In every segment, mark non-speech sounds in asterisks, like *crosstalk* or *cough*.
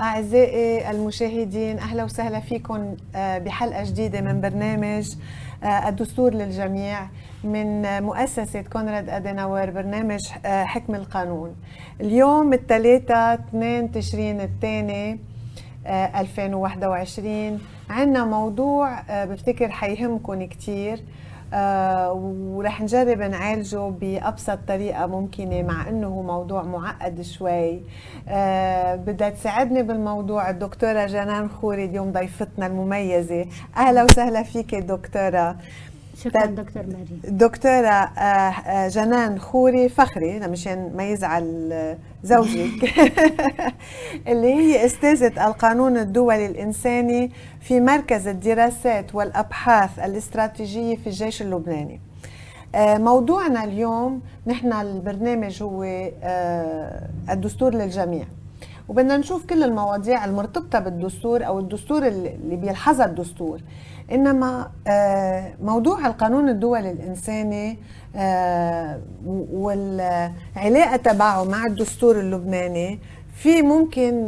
أعزائي المشاهدين أهلا وسهلا فيكم آه، بحلقة جديدة من برنامج آه، الدستور للجميع من مؤسسة كونراد أديناور برنامج آه، حكم القانون. اليوم الثلاثاء 2 تشرين الثاني 2021 عندنا موضوع بفتكر حيهمكم كتير. آه ورح نجرب نعالجه بأبسط طريقة ممكنة مع أنه هو موضوع معقد شوي. آه بدها تساعدني بالموضوع. الدكتورة جنان خوري اليوم ضيفتنا المميزة. أهلا وسهلا فيك دكتورة. شكرا دكتور ماري دكتورة آه، آه، جنان خوري فخري مشان ما يزعل زوجك *laughs* اللي هي أستاذة القانون الدولي الإنساني في مركز الدراسات والأبحاث الاستراتيجية في الجيش اللبناني. آه، موضوعنا اليوم نحن البرنامج هو الدستور للجميع. وبدنا نشوف كل المواضيع المرتبطة بالدستور أو الدستور اللي بيلحظها الدستور. إنما آه، موضوع القانون الدولي الإنساني آه، والعلاقة تبعه مع الدستور اللبناني في ممكن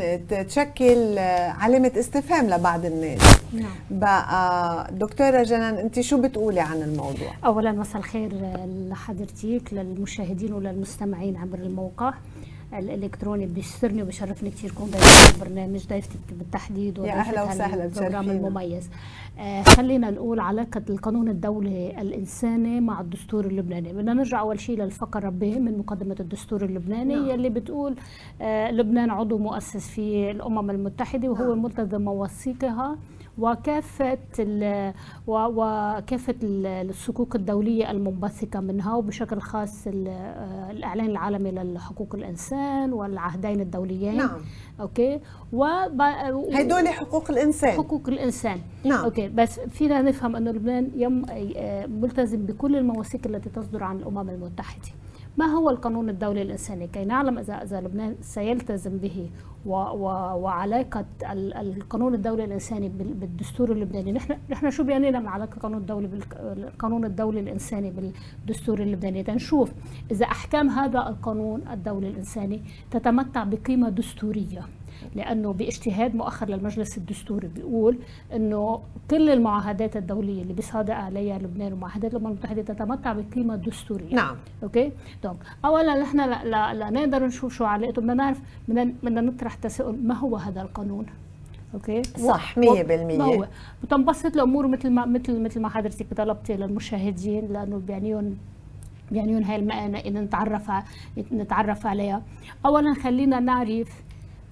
تشكل آه، علامة استفهام لبعض الناس. نعم. بقى دكتورة جنان أنت شو بتقولي عن الموضوع؟ اولا مساء الخير لحضرتك للمشاهدين وللمستمعين عبر الموقع. الإلكتروني بيسرني وبشرفني كثير كون ضيفتي البرنامج ضيفتك بالتحديد يا أهلا وسهلا البروجرام المميز. آه خلينا نقول علاقة القانون الدولي الإنساني مع الدستور اللبناني. بدنا نرجع أول شيء للفقرة ب من مقدمة الدستور اللبناني نعم. يلي بتقول آه لبنان عضو مؤسس في الأمم المتحدة وهو نعم. ملتزم مواثيقها وكافة وكافة الصكوك الدولية المنبثقة منها وبشكل خاص الإعلان العالمي لحقوق الإنسان والعهدين الدوليين. نعم. okay؟ و هدول حقوق الإنسان. حقوق الإنسان. نعم. okay بس فينا نفهم أن لبنان يم ملتزم بكل المواثيق التي تصدر عن الأمم المتحدة. ما هو القانون الدولي الإنساني؟ كي نعلم إذا إذا لبنان سيلتزم به و و وعلاقة القانون الدولي الإنساني بالدستور اللبناني. نحن نحن شو بيعني لنا علاقة القانون الدولي بالقانون الدولي الإنساني بالدستور اللبناني؟ تنشوف إذا أحكام هذا القانون الدولي الإنساني تتمتع بقيمة دستورية. لأنه باجتهاد مؤخر للمجلس الدستوري بيقول إنه كل المعاهدات الدولية اللي بيصادق عليها لبنان ومعاهدات الأمم المتحدة تتمتع بقيمة دستورية. نعم. أوكي؟ donc اولا نحن لا, لا, نقدر نشوف شو علاقته بدنا نعرف بدنا نطرح تساؤل ما هو هذا القانون؟ okay؟ صح 100% ما هو؟ بتنبسط الأمور مثل ما مثل مثل ما حضرتك طلبتي للمشاهدين لأنه بيعنيهم بيعنيهم هاي المعنى نتعرف نتعرف عليها. اولا خلينا نعرف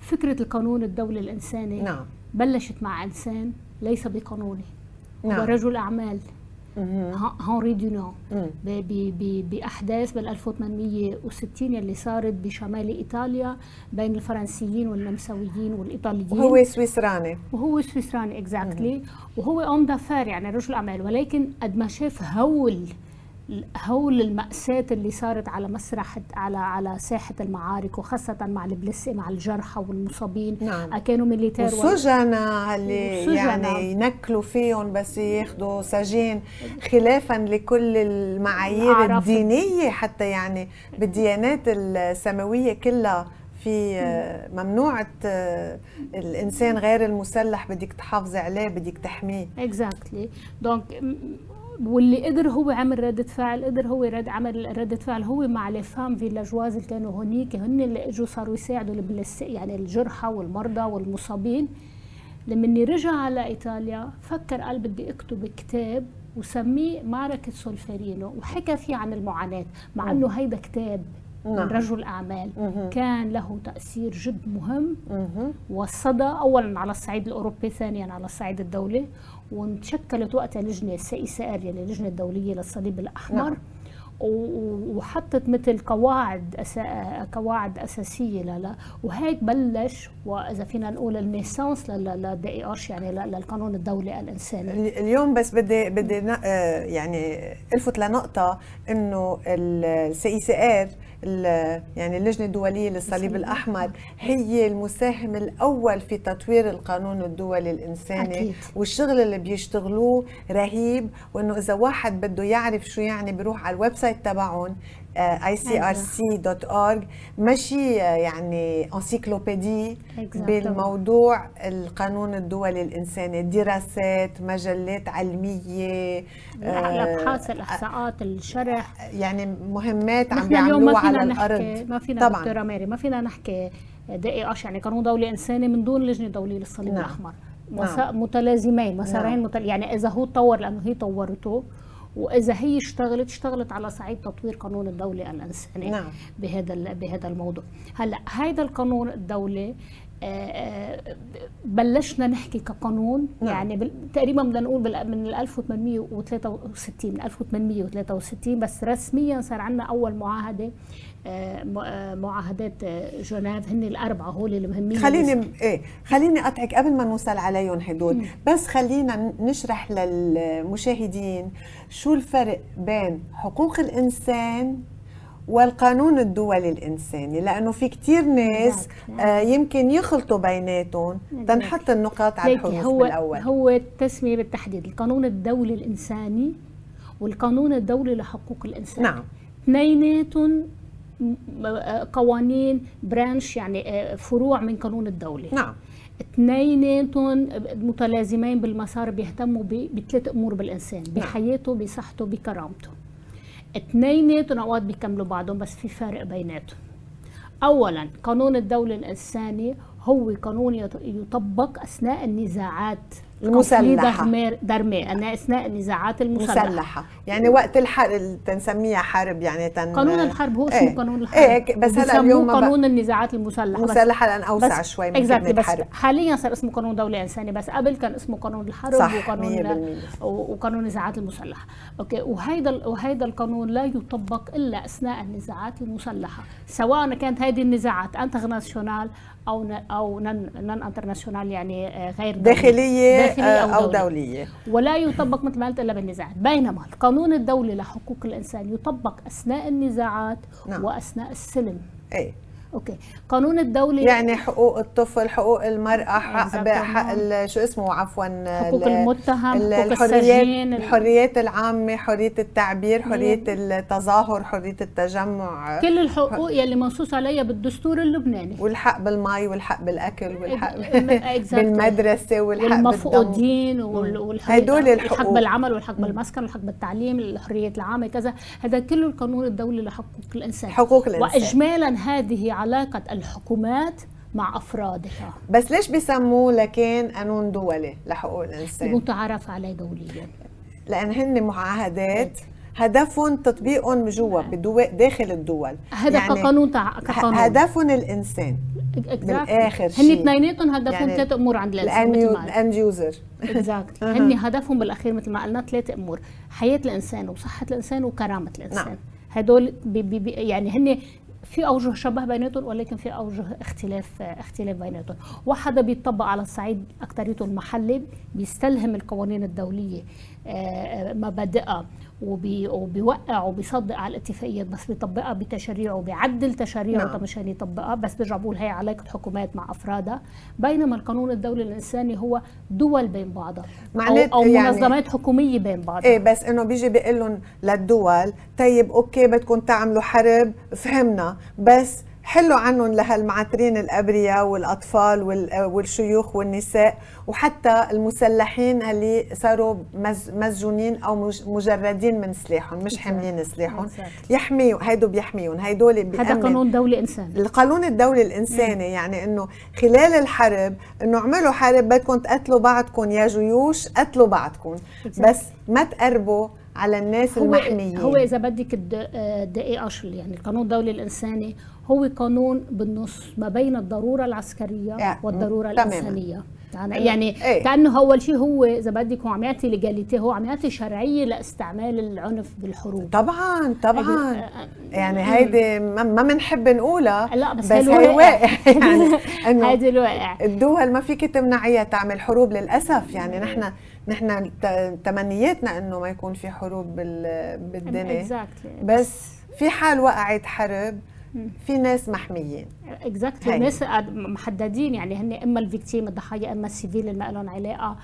فكرة القانون الدولي الإنساني نعم. بلشت مع إنسان ليس بقانوني. نعم. هو رجل أعمال. هنري دونو بأحداث بال 1860 اللي صارت بشمال إيطاليا بين الفرنسيين والنمساويين والإيطاليين. وهو سويسراني. وهو سويسراني exactly. وهو homme d'affaires يعني رجل أعمال. ولكن قد ما شاف هول هول المأساة اللي صارت على مسرح على على ساحة المعارك وخاصة مع ال blessés مع الجرحى والمصابين. نعم. كانوا militaires والسجناء اللي يعني ينكلوا فيهم بس ياخذوا سجين خلافا لكل المعايير عرف. الدينية حتى يعني بالديانات السماوية كلها. في ممنوع الإنسان غير المسلح بدك تحافظي عليه بدك تحميه. exactly donc واللي قدر هو عمل ردة فعل قدر هو رد عمل ردة فعل. هو مع les femmes villageoises اللي كانوا هنيك هن اللي إجوا صاروا يساعدوا يعني الجرحى والمرضى والمصابين. لما رجع على إيطاليا فكر قال بدي أكتب كتاب وسميه معركة سولفيرينو وحكى فيه عن المعاناة مع إنه هيدا كتاب نعم. من رجل أعمال مه. كان له تأثير جد مهم والصدى أولا على الصعيد الأوروبي ثانيا على الصعيد الدولي وتشكلت وقتها لجنة CICR يعني اللجنة الدولية للصليب الأحمر نعم. وحطت مثل قواعد أسا... قواعد أساسية لا وهيك بلش وإذا فينا نقول ال naissance لل DIH يعني للقانون الدولي الإنساني اليوم بس بدي بدي آه، يعني ألفت لنقطة إنه ال CICR يعني اللجنة الدولية للصليب الأحمر هي المساهم الأول في تطوير القانون الدولي الإنساني أكيد. والشغل اللي بيشتغلوه رهيب وإنه إذا واحد بده يعرف شو يعني بيروح على ال website تبعهم icrc.org ماشي آه، يعني انسيكلوبيدي بالموضوع القانون الدولي الانساني دراسات مجلات علمية الابحاث الإحصاءات الشرح يعني مهمات عم بيعملوها على الأرض ما فينا طبعا دكتورة ماري ما فينا نحكي دقيقة يعني قانون دولي انساني من دون لجنة دولية للصليب نعم. الأحمر نعم. متلازمين مسارين نعم. متل... يعني إذا هو طور لأنه هي طورته وإذا هي اشتغلت اشتغلت على صعيد تطوير قانون الدولي الانساني نعم. بهذا بهذا الموضوع هلأ هذا القانون الدولي بلشنا نحكي كقانون نعم. يعني تقريبا بدنا نقول من 1863 1863 بس رسميا صار عندنا أول معاهدة آه، معاهدات جنيف هن الأربعة هول المهمين خليني إيه خليني اقطعك قبل ما نوصل عليهم هدول بس خلينا نشرح للمشاهدين شو الفرق بين حقوق الإنسان والقانون الدولي الإنساني لأنه في كتير ناس آه يمكن يخلطوا بيناتهم تنحط النقاط على الحروف هو بالأول. هو التسمية بالتحديد القانون الدولي الإنساني والقانون الدولي لحقوق الإنسان. نعم. اثنيناتهم قوانين برانش يعني آه، فروع من قانون الدولي نعم. اثنيناتهم متلازمين بالمسار بيهتموا بثلاث أمور بالإنسان نعم. بحياته بصحته بكرامته. اثنيناتهم اوقات بيكملوا بعضهم بس في فرق بيناتهم. اولا قانون الدولة الانساني هو قانون يطبق أثناء النزاعات. المسلحة. درمي أنا أثناء النزاعات المسلحة. مسلحة. يعني وقت الحرب تنسميها حرب يعني تن... قانون الحرب هو اسمه إيه. قانون الحرب. إيه بس هلا اليوم قانون النزاعات المسلحة. مسلحة لأن أوسع شوي من كلمة بس حرب. حاليا صار اسمه قانون دولة إنساني بس قبل كان اسمه قانون الحرب صح وقانون وقانون النزاعات المسلحة. okay وهيدا وهيدا القانون لا يطبق إلا أثناء النزاعات المسلحة سواء كانت هذه النزاعات internationale أو أو non internationale يعني آه، غير داخلية, داخلية أو, أو دولية. دولية. ولا يطبق مثل ما قلت إلا بالنزاعات. بينما القانون الدولي لحقوق الإنسان يطبق أثناء النزاعات نعم. وأثناء السلم. إيه. okay. قانون الدولي يعني حقوق الطفل حقوق المرأة حق حق شو اسمه عفوا حقوق المتهم حقوق الحريات الحريات العامة حرية التعبير حرية التظاهر حرية التجمع. كل الحقوق يلي منصوص عليها بالدستور اللبناني. والحق بالمي والحق بالأكل والحق *laughs* بالمدرسة والحق والمفقودين هدول الحقوق. الحق بالعمل والحق بالمسكن والحق بالتعليم الحرية العامة كذا. هذا كله القانون الدولي لحقوق الإنسان. حقوق الإنسان. واجمالا هذه علاقة الحكومات مع أفرادها. بس ليش بيسموه لكان قانون دولي؟ لحقوق الإنسان؟ المتعارف عليه دوليا. لأن هن معاهدات هدفهم تطبيقهم جوا بالدول داخل الدول. هذا يعني كقانون كقانون. هدفهم الإنسان. بالآخر شيء. هن اثنيناتهم هدفهم يعني ثلاث أمور عند الإنسان ال end user. *laughs* exact هن هدفهم بالأخير مثل ما قلنا ثلاث أمور حياة الإنسان وصحة الإنسان وكرامة الإنسان. نعم. هدول بي بي يعني هن في أوجه شبه بيناتهم ولكن في أوجه اختلاف اختلاف بيناتهم. وحدا بيطبق على الصعيد اكثريته المحلي بيستلهم القوانين الدولية آه، آه، مبادئها. وبي وبيوقع وبيصدق على الاتفاقيات بس بيطبقها بتشريعه وبيعدل تشريعه نعم. مشان يطبقها. بس بيرجع بقول هي علاقة حكومات مع أفرادها. بينما القانون الدولي الإنساني هو دول بين بعضها. أو, أو يعني منظمات حكومية بين بعضها. إيه بس إنه بيجي بيقول لهم للدول طيب أوكي بدكم تعملوا حرب فهمنا. بس حلوا عنهم لهالمعترين الأبرياء والأطفال والشيوخ والنساء وحتى المسلحين اللي صاروا مسجونين أو مجردين من سلاحهم مش حاملين سلاحهم. يحميوا هيدو بيحميهم هيدول هذا قانون دولي انساني القانون الدولي الانساني يعني إنه خلال الحرب إنه اعملوا حرب بدكم تقتلوا بعضكم يا جيوش قتلوا بعضكم. بس ما تقربوا على الناس هو المحميين. هو إذا بدك الدقيقه يعني القانون الدولي الانساني هو قانون بالنص ما بين الضرورة العسكرية والضرورة الإنسانية. يعني يعني إيه؟ كأنه أول شيء هو إذا بدك هو عم يعطي ليجاليتي هو عم يعطي شرعية لاستعمال العنف بالحروب. طبعا طبعا. يعني هيدي ما بنحب نقولها. لا بس, بس هي واقع *laughs* يعني *laughs* إنه هيدي الواقع. الدول ما فيك تمنعيها تعمل حروب للأسف. يعني نحن نحن تمنياتنا إنه ما يكون في حروب بالدنيا. بس في حال وقعت حرب في ناس محميين exactly هي. ناس محددين يعني هن إما ال victimes الضحايا إما ال civils اللي ما لهم علاقة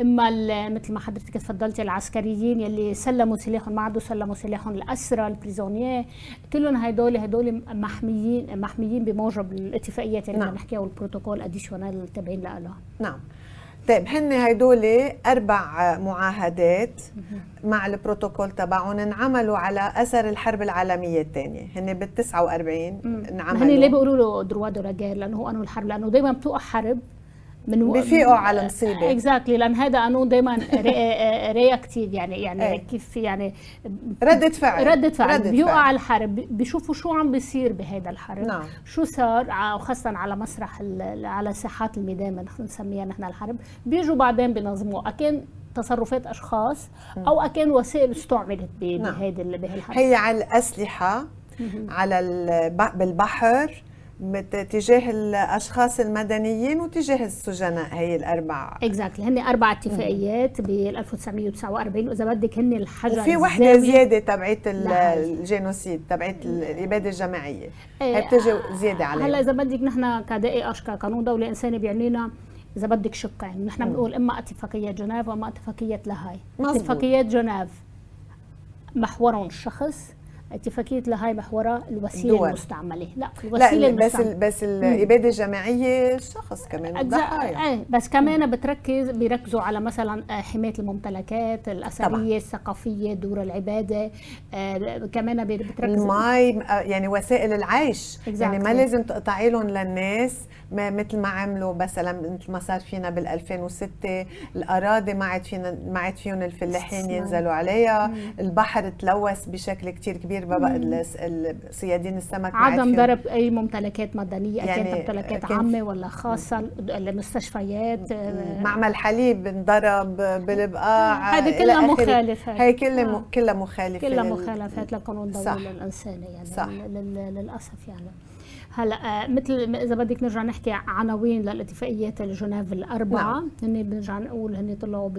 إما مثل ما حضرتك تفضلتي العسكريين يلي سلموا سلاحهم ما عادوا سلموا سلاحهم الأسرى ال prisonniers كلهم هدول هدول محميين محميين بموجب الاتفاقيات اللي نعم. نعم. نحكيها والبروتوكول additional التابعين لها نعم طيب هن هدول أربع معاهدات مع البروتوكول تبعهم انعملوا على أثر الحرب العالمية الثانية. هن بال 49 هن ليه انعملوا بيقولوا le droit de la guerre لأنه هو قانون الحرب لأنه دائما بتوقع حرب. بفيقوا على مصيبة. exactly لأن هذا قانون دائما réactif يعني يعني إيه. كيف يعني ردة فعل ردة فعل ردة بيوقع فعل. على الحرب بيشوفوا شو عم بيصير بهذا الحرب نعم. شو صار ع- وخاصة على مسرح على ساحات الميدان بنسميها نحن الحرب بيجوا بعدين بينظموا أكان تصرفات أشخاص أو أكان وسائل استعملت ب- نعم. بهالحرب هي على الأسلحة على الب- بالبحر تجاه الأشخاص المدنيين وتجاه السجناء هي الاربع اكزاكتلي هن أربع اتفاقيات بال 1949 واذا بدك هن الحجر وفي وحدة. زيادة تبعت. الجينوسيد تبعت الإبادة الجماعية إيه، هي بتجي زيادة هلا عليها إذا بدك نحن كدقي اشكا قانون دولة انساني بيعنينا إذا بدك شقين نحن بنقول إما اتفاقية جنيف وإما اتفاقية لاهاي. اتفاقية جنيف محورهم الشخص اتفاقية لاهاي محورها الوسيلة الدول. المستعملة لا الوسيلة لا بس المستعملة ال- بس الاباده الجماعيه الشخص كمان الضحايا إيه بس كمان بتركز بيركزوا على مثلا آه، حماية الممتلكات الأثرية طبعاً. الثقافية دور العبادة آه، كمان بتركز المي آه، يعني وسائل العيش يعني ما Exactly. لازم تقطعي لهم للناس مثل ما عملوا مثلا مثل ما صار فينا بال 2006 الأراضي ما عاد فينا ما عاد فيهم الفلاحين. ينزلوا عليها البحر تلوث بشكل كتير كبير بقى صيادين السمك عدم ضرب أي ممتلكات مدنية يعني كانت ممتلكات كان عامة ولا خاصة المستشفيات آه، معمل حليب انضرب بالبقاع هذه كلها. مخالفات. هي كلها آه. كلها مخالفة كلها مخالفات لقانون صح. الدولة الإنساني يعني صح. لل- لل- للأسف يعني هلا آه، مثل إذا بدك نرجع نحكي عناوين للاتفاقيات الجنيف الأربعة نعم. هن بنرجع نقول هن طلعوا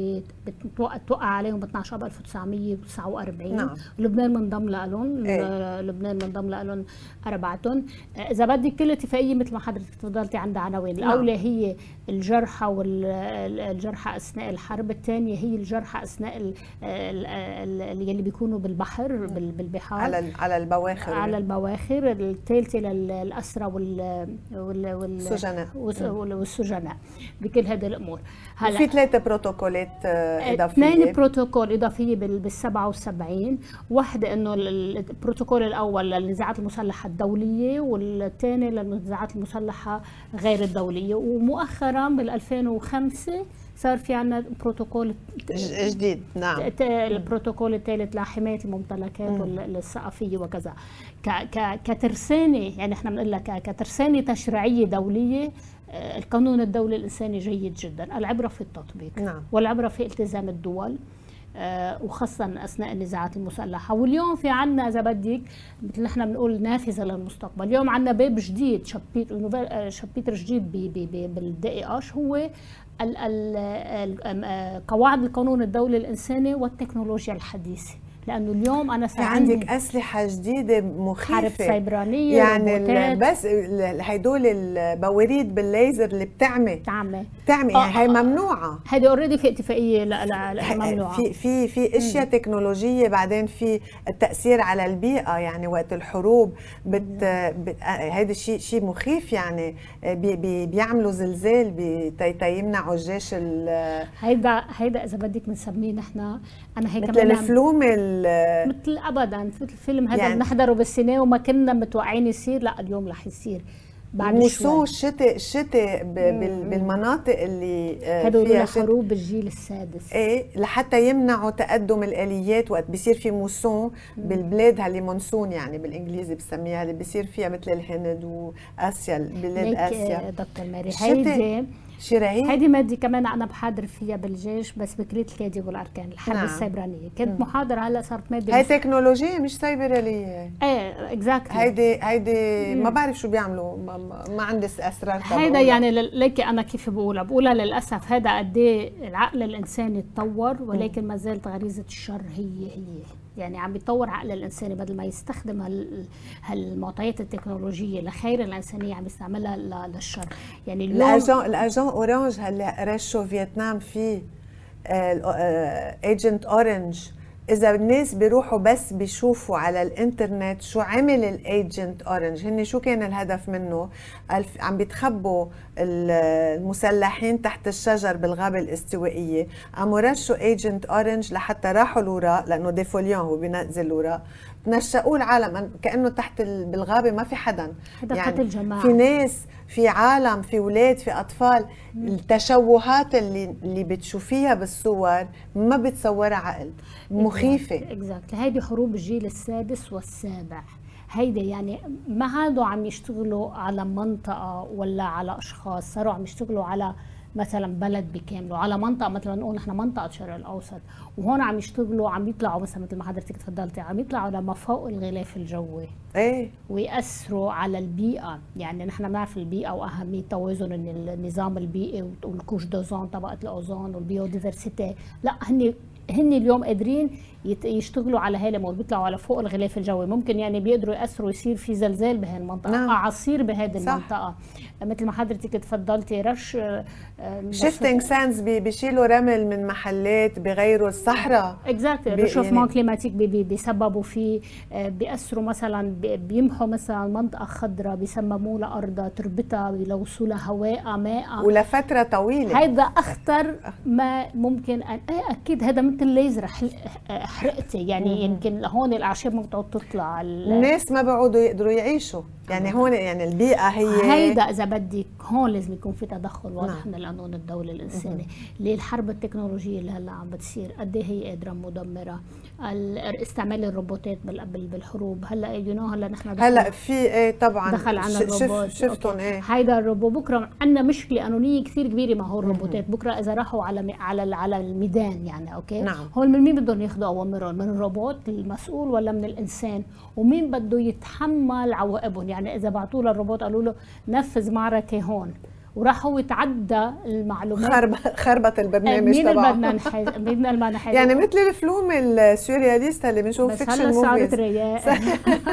توقع عليهم ب 12 اب 1949 نعم. لبنان منضم لهم إيه. لبنان منضم لهم أربعتهم آه، إذا بدك كل اتفاقية مثل ما حضرتك تفضلتي عندها عناوين نعم. الأولى هي الجرحى والجرحى أثناء الحرب الثانية هي الجرحى أثناء اللي بيكونوا بالبحر بال- بالبحار على على البواخر على البواخر الثالثة للأسرى وال وال وال السجناء. والس- وال- والسجناء بكل هذه الأمور. في ثلاثة بروتوكولات آه، اثنين إضافية. بروتوكول إضافية بال بال 77 واحدة إنه ال- البروتوكول الأول للنزاعات المسلحة الدولية والثاني للنزاعات المسلحة غير الدولية. ومؤخرا بال 2005 صار في عنا بروتوكول جديد نعم. البروتوكول الثالث لحماية الممتلكات الثقافيه وكذا. ك ك كترسانة يعني إحنا بنقول لك كترسانة تشريعية دولية آه، القانون الدولي الإنساني جيد جدا العبرة في التطبيق نعم. والعبرة في التزام الدول آه، وخاصة أثناء النزاعات المسلحة. واليوم في عنا إذا بدك مثل نحن بنقول نافذة للمستقبل. اليوم عنا باب جديد شابيتر آه، شابيتر جديد بال DIH هو؟ آه، قواعد القانون الدولي الإنساني والتكنولوجيا الحديثة. لأنه اليوم في صار عندك عندي أسلحة جديدة مخيفة. حرب سيبرانية يعني بس هدول البواريد بالليزر اللي بتعمي تعمل بتعمي آه، يعني هي آه، آه. ممنوعة. هذه already في اتفاقية. لا لا لا ممنوعة. في في في أشياء تكنولوجية بعدين في التأثير على البيئة. يعني وقت الحروب بت بت- هيدا شيء شيء مخيف يعني. بي بي بيعملوا زلزال تيمنعوا الجيش ال- هيدا هيدا إذا بدك بنسميه نحن. أنا هيك مثل الفلوم ال- مثل ابدا مثل الفيلم هذا يعني- بنحضره بالسينما وما كنا متوقعين يصير لا اليوم رح يصير بعد شوي. الشتاء الشتاء بالمناطق اللي آه، هدول فيها لها شتاء. حروب الجيل السادس. إيه لحتى يمنعوا تقدم الآليات وقت بيصير في موسون بالبلاد اللي monsoon يعني بالإنجليزي بسميها اللي بيصير فيها مثل الهند وآسيا بلاد آسيا. آه، دكتور ماري هيدي شي رهيب هيدي مادة كمان أنا بحاضر فيها بالجيش بس بكلية القيادة والأركان الحرب نعم. نعم. السيبرانية. كنت محاضرة هلا صارت مادة هاي مس- تكنولوجيا مش سيبرانية إيه exactly هيدي هيدي ما بعرف شو بيعملوا ما, ما- عندي أسرار هيدا. يعني ليكي أنا كيف بقولها؟ بقولها للأسف هذا قد إيه العقل الانساني تطور ولكن ما زالت غريزة الشر هي هي. يعني عم بيطور عقل الانساني بدل ما يستخدم هال هالمعطيات التكنولوجية لخير الإنسانية عم يستعملها للشر. يعني الاجون ال agent orange هلأ رشوا فيتنام فيه agent orange إذا الناس بيروحوا بس بيشوفوا على الإنترنت شو عمل ال agent orange هن شو كان الهدف منه؟ عم بيتخبوا المسلحين تحت الشجر بالغابة الاستوائية. قاموا رشوا Agent Orange لحتى راحوا الوراء لأنه défoliant هو بينزل الوراء نشأوا العالم. كأنه تحت بالغابة ما في حدا. يعني الجماعة. في ناس في عالم في أولاد في أطفال. التشوهات اللي اللي بتشوفيها بالصور ما بتصورها عقل. مخيفة. exactly هيدي حروب الجيل السادس والسابع. هيدي يعني ما عادوا عم يشتغلوا على منطقة ولا على أشخاص صاروا عم يشتغلوا على مثلا بلد بكامله على منطقة مثلا نقول نحن منطقة الشرق الأوسط وهون عم يشتغلوا عم يطلعوا مثلا مثل ما حضرتك تفضلتي عم يطلعوا لما فوق الغلاف الجوي. إيه. ويأثروا على البيئة يعني نحن بنعرف البيئة وأهمية توازن النظام البيئي وال couche d'ozone طبقة الأوزون وال biodiversité. لا هن هن اليوم قادرين يشتغلوا على الأمور بيطلعوا على فوق الغلاف الجوي. ممكن يعني بيقدروا يأثروا يصير في زلزال بهي المنطقة نعم. أعاصير بهذه المنطقة. مثل ما حضرتك تفضلتي رش shifting sands بيشيلوا رمل من محلات بغيروا الصحراء. exactly réchauffement يعني climatique بيسببوا فيه آه، بيأثروا مثلا بيمحوا مثلا منطقة خضراء بيسمموا لها أرضها تربتها بيلوثوا لها هواء ماء. ولفترة طويلة. هذا أخطر ما ممكن أن... أكيد هذا مثل ليزر حرقتي؟ يعني يمكن هون الأعشاب ما بتقعد تطلع الناس ما بيقعدوا يقدروا يعيشوا. يعني هون يعني البيئة هي هيدا إذا بدك هون لازم يكون في تدخل واضح نعم. من القانون الدولي الانساني ليه الحرب التكنولوجية اللي هلأ عم بتصير قد إيه هي قادرة مدمرة؟ استعمال الروبوتات بالحروب. هلأ you know هلأ نحن هلأ في إيه طبعا دخل عنا الروبوت. شفتهم إيه. هيدا الروبوت. بكرة عندنا مشكلة قانونية كثير كبيرة مع هول الروبوتات. بكرة إذا راحوا على على على الميدان يعني أوكي. نعم. هول من مين بدهم ياخذوا أوامرهم؟ من الروبوت المسؤول ولا من الإنسان؟ ومين بده يتحمل عواقبهم يعني إذا بعثوا له الروبوت قالوا له نفذ معركة هون. وراح هو يتعدى المعلومات. خرب خربط البرنامج نحز مين اللي بدنا نحز يعني مثل ال films السورياليست اللي بنشوف فيكشن موفيز بس هلا صارت réalité.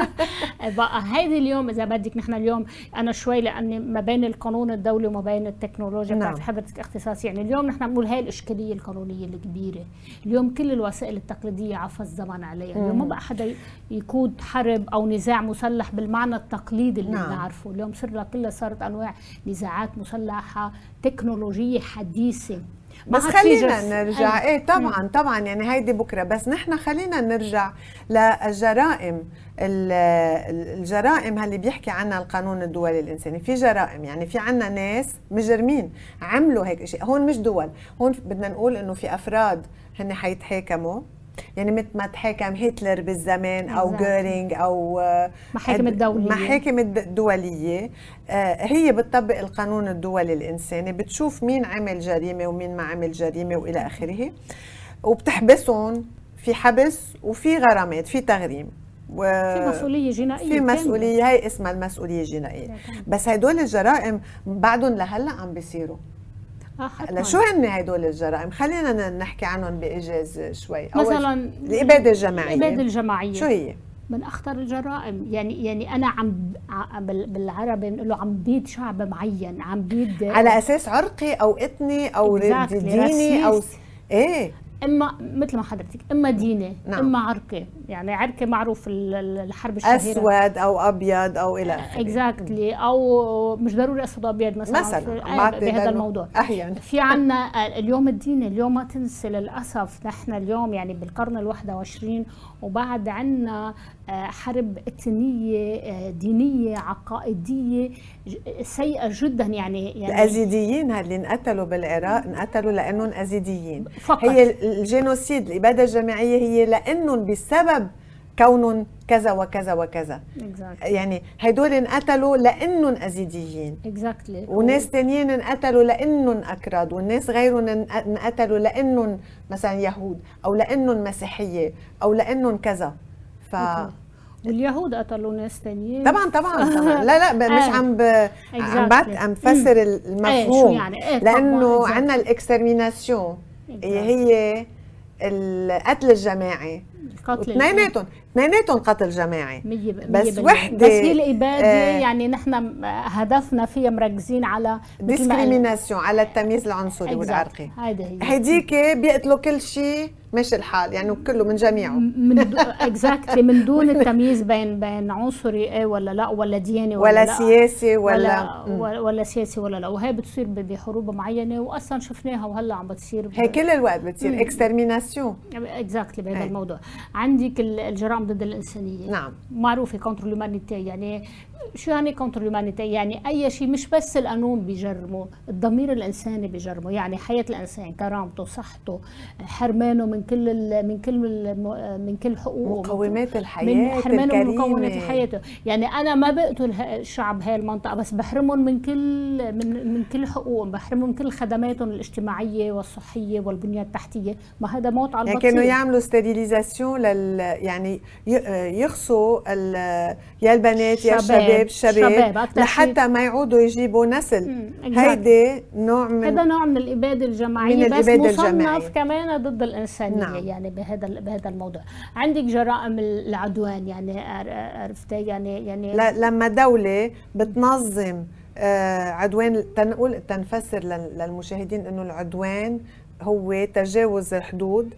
*laughs* بقى هيدي اليوم إذا بدك نحن اليوم أنا شوي لأني ما بين القانون الدولي وما بين التكنولوجيا نعم. بتعرف حضرتك اختصاص. يعني اليوم نحن بنقول هاي الإشكالية القانونية الكبيرة. اليوم كل الوسائل التقليدية عفى الزمن عليها. اليوم ما بقى حدا يقود حرب أو نزاع مسلح بالمعنى التقليدي اللي نعم. بنعرفه. اليوم صرنا كلها صارت أنواع نزاعات مسلحه تكنولوجية حديثة. بس خلينا نرجع. إيه طبعا طبعا يعني هيدي بكرة. بس نحن خلينا نرجع للجرائم. الجرائم اللي بيحكي عنها القانون الدولي الإنساني. في جرائم يعني في عنا ناس مجرمين عملوا هيك شيء هون مش دول. هون بدنا نقول إنه في أفراد هن حيتحاكموا. يعني مثل ما تحاكم هتلر بالزمان أو جيرينج أو محاكم الدولية. محاكم الدولية. هي بتطبق القانون الدولي الإنساني. بتشوف مين عمل جريمة ومين ما عمل جريمة وإلى آخره. وبتحبسهم في حبس وفي غرامات في تغريم. و... في مسؤولية جنائية في مسؤولية. هي اسمها المسؤولية الجنائية. بس هدول الجرائم بعدهم لهلا عم بيصيروا. هلا شو هن هدول الجرائم؟ خلينا نحكي عنهم بإيجاز شوي. مثلا الإبادة الجماعية. الإبادة الجماعية. شو هي؟ من أخطر الجرائم يعني يعني أنا عم بالعربي بنقول له عم بيد شعب معين عم بيد على أساس عرقي أو إثني أو ديني أو إيه. إما مثل ما حضرتك إما ديني نعم. إما عرقي. يعني عرقي معروف الحرب الشهيرة. أسود أو أبيض أو إلى آخره. اكزاكتلي أو مش ضروري أسود أبيض مثلا. مثلا. في بهذا الموضوع. أحيانا. في عنا اليوم الديني اليوم ما تنسى للأسف نحن اليوم يعني بالقرن ال21 وبعد عنا حرب اثنيه دينية عقائدية سيئة جدا يعني يعني الأزيديين اللي انقتلوا بالعراق انقتلوا لأنهم أزيديين. فقط. هي الجينوسيد الإبادة الجماعية هي لأنهم بسبب كونهم كذا وكذا وكذا. Exactly. يعني هدول انقتلوا لأنهم أزيديين. Exactly. وناس تانيين انقتلوا لأنهم أكراد. والناس غيرهم انقتلوا لأنهم مثلا يهود أو لأنهم مسيحية أو لأنهم كذا. ف واليهود قتلوا ناس ثانيين طبعا طبعا, طبعا. *laughs* لا لا مش آه. عم ب... عم بعت عم بفسر المفهوم. يعني؟ إيه لأنه عندنا الإكسترميناسيون. هي القتل الجماعي. اثنيناتهم اثنيناتهم قتل جماعي. مية بس مية وحدة، بس هي الإبادة آه، يعني نحن هدفنا فيها مركزين على. discrimination على التمييز العنصري. والعرقي. هيدي هي. هيديك بيقتلوا كل شيء ماشي الحال يعني كله من جميعه من exactly من دون التمييز بين بين عنصري إيه ولا لا ولا دياني ولا, ولا لا سياسي ولا, ولا. ولا, سياسي ولا لا وهي بتصير بحروب معينة واصلا شفناها وهلأ عم بتصير هي كل الوقت بتصير. extermination exactly بهذا. الموضوع عندك ال- الجرائم ضد الإنسانية نعم معروفة contre يعني شو يعني contre ال humanité يعني أي شيء مش بس القانون بيجرمه الضمير الإنساني بيجرمه يعني حياة الإنسان كرامته صحته حرمانه من كل ال- من كل الم- من كل حقوقه مقومات من الحياة حرمانه من الكريمة. مكونات حياته. يعني أنا ما بقتل الشعب هاي المنطقة بس بحرمهم من كل من من كل حقوقهم بحرمهم من كل خدماتهم الاجتماعية والصحية والبنيه التحتية. ما هذا موت على يعني كانوا يعملوا ستيريليزاسيون لل يعني يخصوا ال- يا البنات يا شباب. الشباب الشباب لحتى ما يعودوا يجيبوا نسل. هيدي نوع من هذا نوع من الإبادة الجماعية من بس الإبادة مصنف الجماعية. كمان ضد الإنسانية نعم. يعني بهذا بهذا الموضوع. عندك جرائم العدوان يعني عر- عرفتي يعني يعني لما دولة بتنظم آه، عدوان تنقول تنفسر لل- للمشاهدين إنه العدوان هو تجاوز الحدود.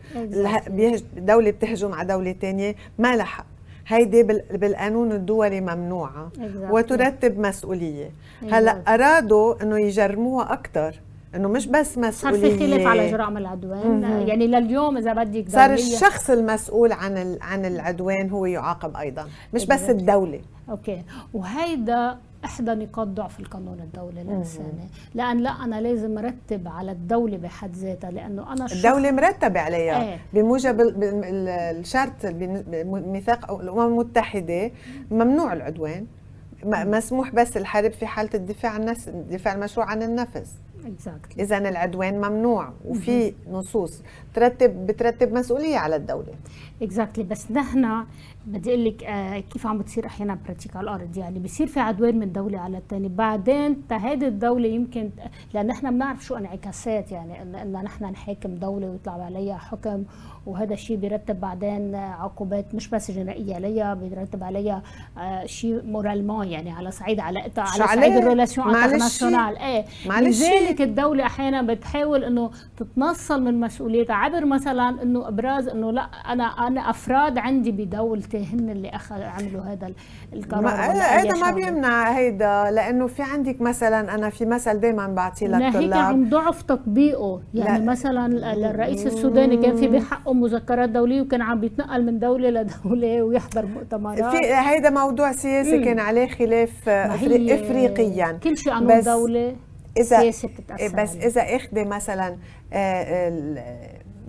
دولة بتهجم على دولة تانية ما لها حق. هيدي بال- بالقانون الدولي ممنوعة Exactly. وترتب مسؤولية Exactly. هلأ أرادوا إنه يجرموها أكثر إنه مش بس صار مسؤولية في خلاف على جرائم العدوان. يعني لليوم إذا بدك صار الشخص المسؤول عن عن العدوان هو يعاقب أيضا مش بس Exactly. أوكي. وهيدا إحدى نقاط ضعف القانون الدولي الإنساني. لأن لا أنا لازم أرتب على الدولة بحد ذاتها لأنه أنا الشخص الدولة مرتبة عليها. إيه. بموجب الشرط بميثاق الأمم المتحدة ممنوع العدوان. مسموح بس الحرب في حالة الدفاع عن النفس الدفاع المشروع عن النفس. exactly إذا العدوان ممنوع وفي نصوص. ترتب بترتب مسؤولية على الدولة. exactly بس نحن بدي أقول لك آه كيف عم بتصير أحيانا pratique على الأرض يعني بصير في عدوان من دولة على الثانية بعدين تا هيدي الدولة يمكن لأن نحن بنعرف شو انعكاسات. يعني ان, نحن نحاكم دولة ويطلع عليها حكم وهذا الشيء بيرتب بعدين عقوبات مش بس جنائية عليها بيرتب عليها آه شيء moralement يعني على صعيد علاقتها على صعيد؟ ال relations internationales إيه. لذلك الدولة أحيانا بتحاول إنه تتنصل من مسؤوليتها. عبر مثلا إنه إبراز إنه لأ أنا أنا أفراد عندي بدولتي. هن اللي أخذ عملوا هذا ال- القرار ما هيدا ما. بيمنع هيدا لأنه في عندك مثلا أنا في مثل دائما بعطيه ناهيك للطلاب عن ضعف تطبيقه يعني لا. مثلا ال- الرئيس السوداني كان في بحقه مذكرات دولية وكان عم بيتنقل من دولة لدوله ويحضر مؤتمرات في هيدا موضوع سياسي مم. كان عليه خلاف افريقيا كل شيء بس دولة إذا- بس عليه. إذا اخذ مثلا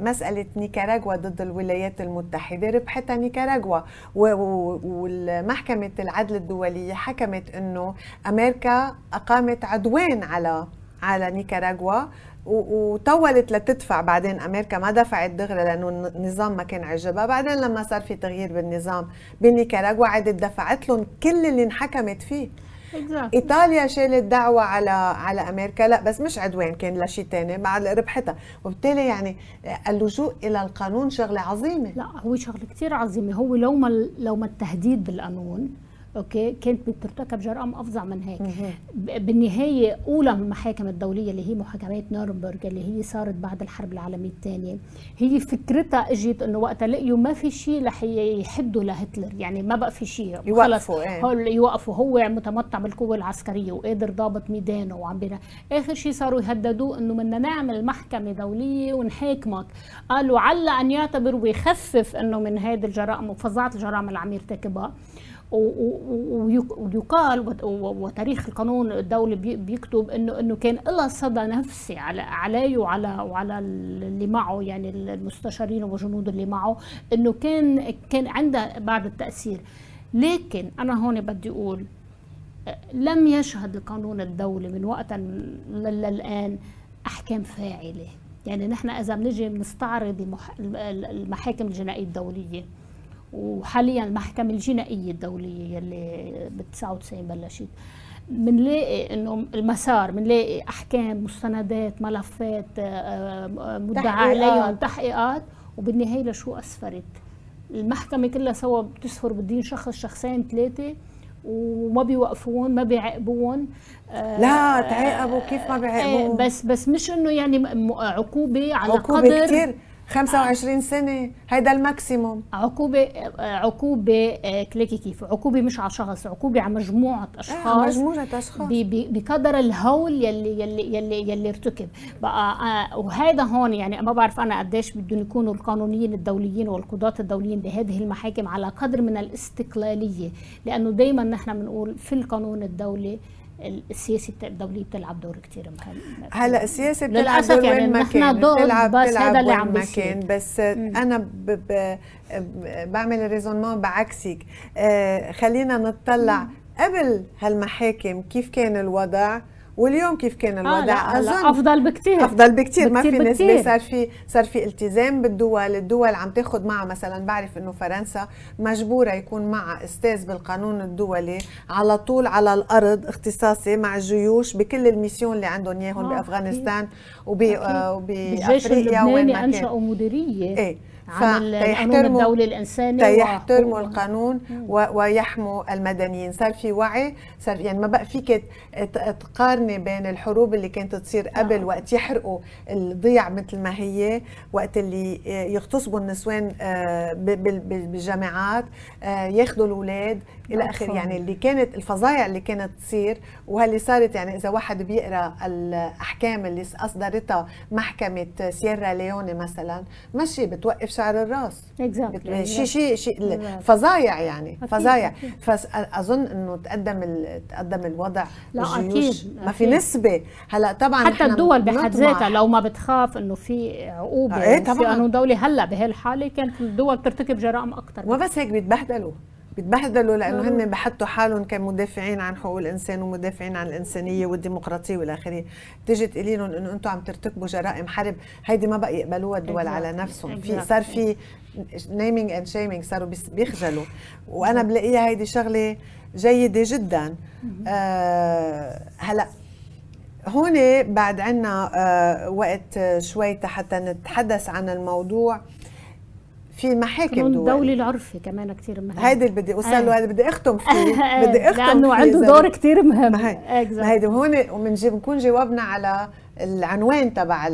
ال- مسألة نيكاراغوا ضد الولايات المتحدة ربحتها نيكاراغوا. والمحكمة العدل الدولية حكمت إنه أمريكا أقامت عدوان على على نيكاراغوا وطولت لتدفع. بعدين أمريكا ما دفعت دغري لأنه النظام ما كان عجبها. بعدين لما صار في تغيير بالنظام بنيكاراغوا عادت دفعت لهم كل اللي انحكمت فيه. Exactly. إيطاليا شالت دعوة على على أمريكا. لا بس مش عدوان كان لشيء ثاني بعد ربحتها. وبالتالي يعني اللجوء إلى القانون شغلة عظيمة. لا هو شغلة كثير عظيمة. هو لو ما لو ما التهديد بالقانون أوكي؟ كانت بترتكب جرائم أفظع من هيك. بالنهاية أولى المحاكم الدولية اللي هي محاكمات نورنبرغ اللي هي صارت بعد الحرب العالمية الثانية. هي فكرتها إجت إنه وقتها لقيوا ما في شيء رح يحدوا لهتلر. يعني ما بقى في شيء. يوقفوا، إيه. يوقفوا. هو متمتع بالقوة العسكرية وقادر ضابط ميدانه وعم بينا. آخر شيء صاروا يهددوه إنه بدنا نعمل محكمة دولية ونحاكمك. قالوا عل أن يعتبر ويخفف إنه من هذه الجرائم وفظاعة الجرائم اللي عم يرتكبها. ويقال وتاريخ القانون الدولي بي- بيكتب انه إنه كان لها صدى نفسي على عليه وعلى وعلى اللي معه يعني المستشارين والجنود اللي معه إنه كان كان عندها بعد التأثير. لكن أنا هون بدي أقول لم يشهد القانون الدولي من وقت للآن أحكام فاعلة. يعني نحن إذا بنجي بنستعرض المح- المحاكم الجنائية الدولية وحاليا المحكمة الجنائية الدولية يلي بال 99 بلشت. بنلاقي إنه المسار بنلاقي أحكام مستندات ملفات آه، آه، مدعى. عليهم تحقيقات. وبالنهاية لشو أسفرت؟ المحكمة كلها سوا بتسفر بالدين شخص شخصين ثلاثة وما بيوقفون ما بيعاقبون لا تعاقبوا كيف ما بيعاقبوا بس بس مش إنه يعني عقوبة على عقوبة قدر. كتير. 25 سنة. هيدا الماكسيموم. عقوبة عقوبة كليكي كيف؟ عقوبة مش على شخص عقوبة على مجموعة أشخاص مجموعة أشخاص. بقدر الهول يلي يلي يلي يلي ارتكب. بقى وهذا هون يعني ما بعرف أنا قديش بدهم يكونوا القانونيين الدوليين والقضاة الدوليين بهذه المحاكم على قدر من الاستقلالية. لأنه دائما نحن بنقول في القانون الدولي السياسة الدوليه بتلعب دور كثير مهم هلا السياسة بتلعب دور يعني وين ما كان. بتلعب بس هذا اللي عم كان. بس مم. أنا ب ب بعمل الريزونمون بعكسك. آه خلينا نطلع قبل هالمحاكم كيف كان الوضع. واليوم كيف كان آه، الوضع؟ آه أظن أفضل بكثير أفضل بكثير ما في نسبه صار في صار في التزام بالدول. الدول عم تاخذ معها مثلا بعرف إنه فرنسا مجبورة يكون معها أستاذ بالقانون الدولي على طول على الأرض اختصاصي مع الجيوش بكل الميسيون اللي عندهم إياهم آه بأفغانستان وبأفريقيا وين ما كان. أنشأوا مديرية. إيه. عن القانون الدولي الإنساني تيحترموا القانون ويحموا المدنيين صار في وعي صار يعني ما بقى فيك تقارني بين الحروب اللي كانت تصير قبل آه. وقت يحرقوا الضيع مثل ما هي وقت اللي يغتصبوا النسوان آه، بالجامعات آه، ياخذوا الأولاد إلى اخره يعني اللي كانت الفظايع اللي كانت تصير وهاللي صارت يعني إذا واحد بيقرأ الأحكام اللي أصدرتها محكمة سييرا ليوني مثلا ماشي بتوقف شعر الرأس. Exactly. شيء شيء شيء فظايع يعني فظايع. فاظن إنه تقدم تقدم الوضع لا أكيد ما في نسبة. هلأ طبعا حتى الدول بحد ذاتها لو ما بتخاف إنه في عقوبة إيه طبعا. في قانون دولي هلأ بهالحالة كانت الدول ترتكب جرائم أكثر وما بس هيك بيتبهدلوا. بيتبهدلوا لأنه هن بحطوا حالهم كمدافعين عن حقوق الإنسان ومدافعين عن الإنسانية والديمقراطية والى آخره. تيجي تقولي لهم إنه أنتم عم ترتكبوا جرائم حرب هيدي ما بقى يقبلوها الدول على نفسهم. في صار في naming and shaming صاروا بيخجلوا. وأنا بلاقيها هيدي شغلة جيدة جدا. آه هلأ هون بعد عنا آه وقت شوي حتى نتحدث عن الموضوع. في محاكم دول. الدولي العرفي كمان كثير مهم هيدي اللي بدي اوصل له هذا بدي اختم *laughs* فيه بدي اختم لأنه عنده دور كثير مهم. ما *laughs* هيدي هون وبنكون جاوبنا على العنوان تبع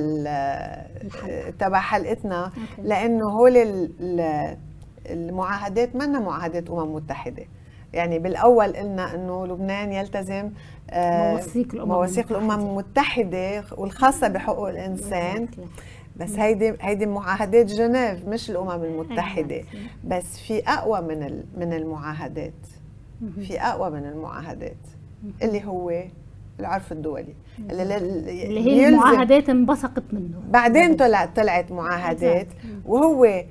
تبع حلقتنا لأنه هول المعاهدات منا معاهدات أمم متحدة. يعني بالأول قلنا إنه لبنان يلتزم آه، مواثيق الأمم مواثيق الأمم المتحدة. والخاصة بحقوق الإنسان. بس هيدي هيدي معاهدات جنيف مش الأمم المتحدة. بس في أقوى من من المعاهدات. في أقوى من المعاهدات. اللي هو العرف الدولي. اللي, اللي هي المعاهدات انبثقت منه. بعدين طلعت طلعت معاهدات. وهو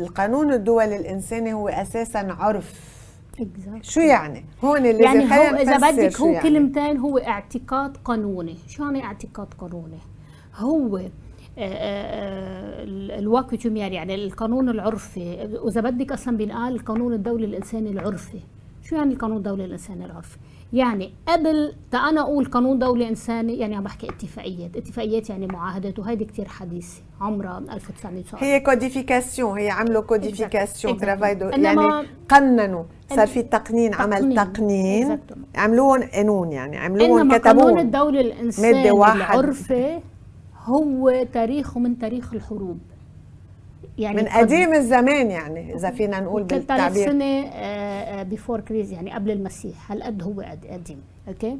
القانون الدولي الإنساني هو أساسا عرف. شو يعني؟ هون اللي يعني هو إذا بدك هو يعني؟ كلمتين هو اعتقاد قانوني، شو يعني اعتقاد قانوني؟ هو آه، آه، الواكيوتوميار يعني القانون العرفي. واذا بدك أصلا بينقال القانون الدولي الإنساني العرفي. شو يعني القانون الدولي الإنساني العرفي؟ يعني قبل تا أنا أقول قانون دولي إنساني يعني عم بحكي اتفاقيات. اتفاقيات يعني معاهدات وهيدي كثير حديثة عمرها 1900 هي codification هي عملوا codification ترافايدو يعني قننوا. صار في تقنين عمل تقنين. عملوهم قانون يعني عملوهم كتبوهم القانون الدولي الإنساني العرفي هو تاريخه من تاريخ الحروب. يعني من قديم الزمان يعني إذا فينا نقول بالتعبير. سنة before آه، Christ يعني قبل المسيح. هالقد هو قديم؟ أوكي؟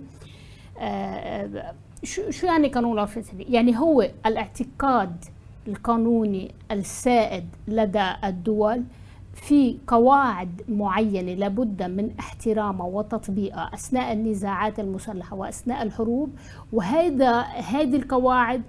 آه، آه، شو شو يعني قانون العرف يعني هو الاعتقاد القانوني السائد لدى الدول في قواعد معينة لابد من احترامها وتطبيقها أثناء النزاعات المسلحة وأثناء الحروب. وهذا هذه القواعد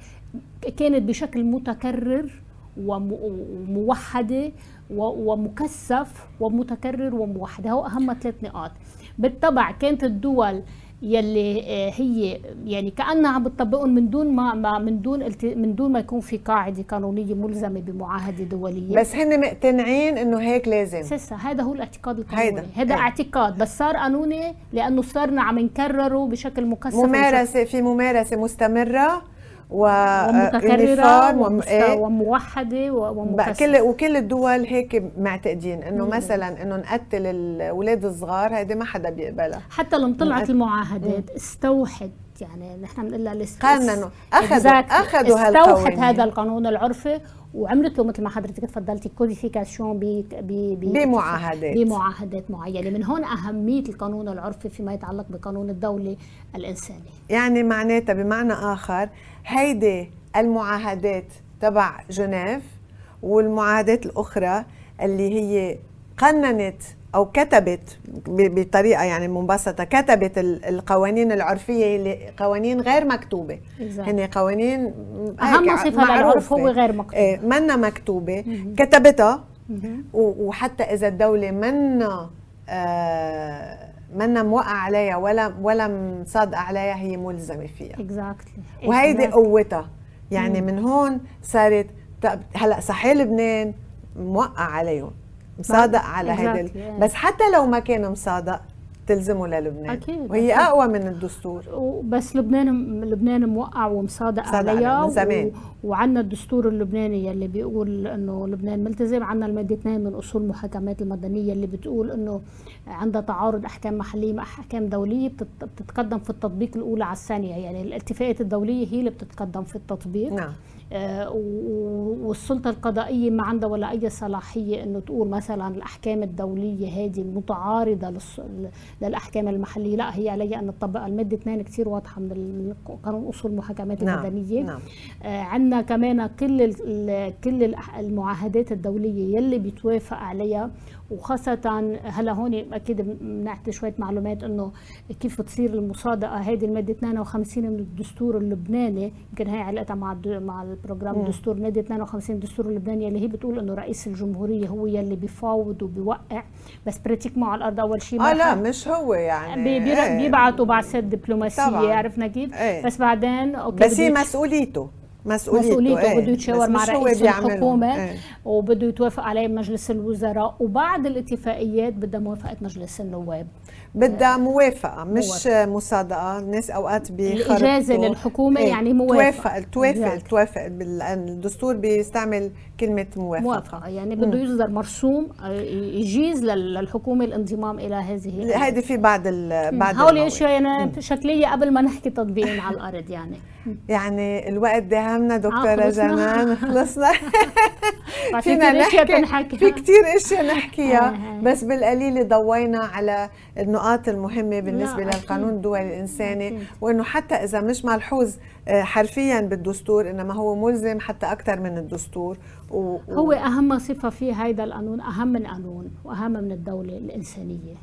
كانت بشكل متكرر وموحدة ومكثف ومتكرر وموحدة. هو أهم ثلاث نقاط. بالطبع كانت الدول يلي آه، هي يعني كأنها عم بتطبقهم من دون ما, ما من دون من دون ما يكون في قاعدة قانونية ملزمة بمعاهدة دولية. بس هن مقتنعين إنه هيك لازم. سيسا هذا هو الاعتقاد القانوني. هيدا, هيدا اعتقاد. بس صار قانوني لأنه صرنا عم نكرره بشكل مكثف ممارسة في ممارسة مستمرة. ومتكررة وموحدة ومكثفة كل وكل الدول هيك معتقدين إنه مثلا إنه نقتل الأولاد الصغار هيدي ما حدا بيقبلها. حتى لما طلعت المعاهدات استوحت يعني نحن بنقول لها قاننوا اخذوا أخذوا استوحت هذا القانون العرفي وعملت له مثل ما حضرتك تفضلتي كوديفيكاسيون بمعاهدات. بمعاهدات معينة. من هون أهمية القانون العرفي فيما يتعلق بقانون الدولي الانساني يعني معناتها بمعنى آخر هيدي المعاهدات تبع جنيف والمعاهدات الأخرى اللي هي قننت أو كتبت بطريقة يعني مبسطه كتبت القوانين العرفية اللي قوانين غير مكتوبة. هن قوانين أهم صفه للعرف هو غير مكتوبه إيه منا مكتوبة. كتبتها. وحتى إذا الدولة منا آه منا موقع عليها ولا ولا مصادقه عليها هي ملزمة فيها. اكزاكتلي وهيدي قوتها. يعني من هون صارت هلأ صحيح لبنان موقع عليهم. مصادق على هيدا بس حتى لو ما كان مصادق تلزمه للبنان. أكيد. وهي أكيد. أقوى من الدستور. بس لبنان لبنان موقع ومصادق عليها زمان و... وعندنا الدستور اللبناني اللي بيقول إنه لبنان ملتزم. عندنا المادة 2 من أصول المحاكمات المدنية اللي بتقول إنه عندها تعارض أحكام محلية مع أحكام دولية بتتقدم في التطبيق الأولى على الثانية. يعني الاتفاقات الدولية هي اللي بتتقدم في التطبيق. نعم. والسلطة القضائية ما عندها ولا أي صلاحية إنه تقول مثلا الأحكام الدولية هذه متعارضة للأحكام المحلية لا هي عليها أن تطبق المادة 2 كثير واضحة من قانون أصول المحاكمات نعم. المدنية نعم. آه، عندنا كمان كل كل المعاهدات الدولية يلي بيتوافق عليها وخاصة هلا هون أكيد بنعطي شوية معلومات إنه كيف بتصير المصادقة هذه المادة 52 من الدستور اللبناني يمكن هي علاقتها مع مع ال programme الدستور مادة 52 الدستور اللبناني اللي هي بتقول إنه رئيس الجمهورية هو يلي بيفاوض وبيوقع. بس pratique مع الأرض أول شيء آه لا مش هو يعني. بي إيه. بيبعتوا بعثات دبلوماسية طبعا. عرفنا كيف؟ إيه. بس بعدين أوكي بس هي مسؤوليته. مسؤوليته, مسؤوليته إيه. بده يتشاور مع رئيس الحكومة إيه. وبده يتوافق عليه مجلس الوزراء وبعد الاتفاقيات بدها موافقة مجلس النواب. بدها موافقة مش موافقة. مصادقة. الناس أوقات بيخربطوا. الإجازة للحكومة إيه. يعني موافقة. توافق توافق توافق الدستور بيستعمل كلمة موافقة. موافقة. يعني بده يصدر مرسوم آه، يجيز للحكومة الانضمام إلى هذه هذه في بعد بعد هول يعني شكلية قبل ما نحكي تطبيق على الأرض يعني. *laughs* يعني الوقت داهمنا دكتورة آه جنان خلصنا. *laughs* فينا نحكي. في كثير اشياء نحكيها. آه، آه. بس بالقليل ضوينا على النقاط المهمة بالنسبة للقانون الدولي الإنساني وإنه حتى إذا مش ملحوظ حرفيا بالدستور إنما هو ملزم حتى أكثر من الدستور. و... هو أهم صفة في هيدا القانون أهم من قانون وأهم من الدولة الإنسانية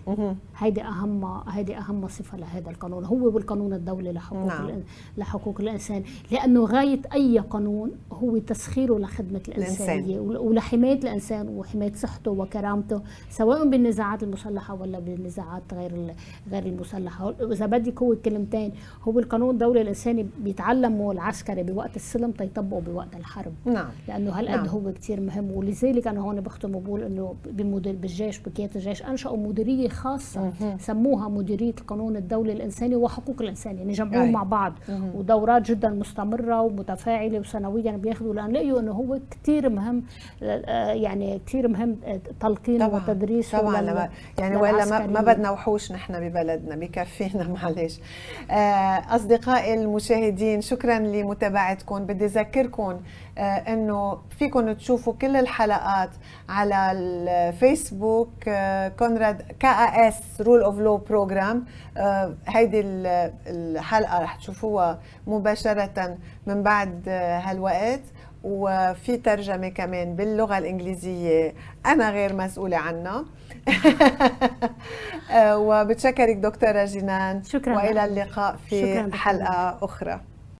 هيدي أهم هيدي أهم صفة لهذا القانون هو بالقانون الدولي لحقوق نعم. الإن... لحقوق الإنسان لأنه غاية أي قانون هو تسخيره لخدمة الإنسانية الإنسان. ولحماية الإنسان وحماية صحته وكرامته سواء بالنزاعات المسلحة ولا بالنزاعات غير غير المسلحة إذا بدك هو كلمتين هو القانون الدولي الإنساني بيتعلمه العسكري بوقت السلم تيطبقه بوقت الحرب نعم لأنه هالقد نعم. هو كثير مهم ولذلك أنا هون بختم وبقول إنه بمدير بالجيش بكيات الجيش أنشأوا مديرية خاصة مه. سموها مديرية القانون الدولي الإنساني وحقوق الإنسان يعني جمعوهم مع بعض. ودورات جدا مستمرة ومتفاعلة وسنويا بياخذوا لأن لقيوا إنه هو كثير مهم آه، يعني كثير مهم آه، تلقين وتدريس طبعا لما يعني ولا ما, ما بدنا وحوش نحن ببلدنا بكفينا *laughs* معلش. آه، أصدقائي المشاهدين شكرا لمتابعتكم. بدي أذكركم إنه فيكم تشوفوا كل الحلقات على الفيسبوك كونراد KAS Rule of Law Program هيدي الحلقة رح تشوفوها مباشرة من بعد هالوقت. وفي ترجمة كمان باللغة الإنجليزية أنا غير مسؤولة عنها. *laughs* وبتشكرك دكتورة جنان. شكرا. وإلى اللقاء في شكرا حلقة أخرى.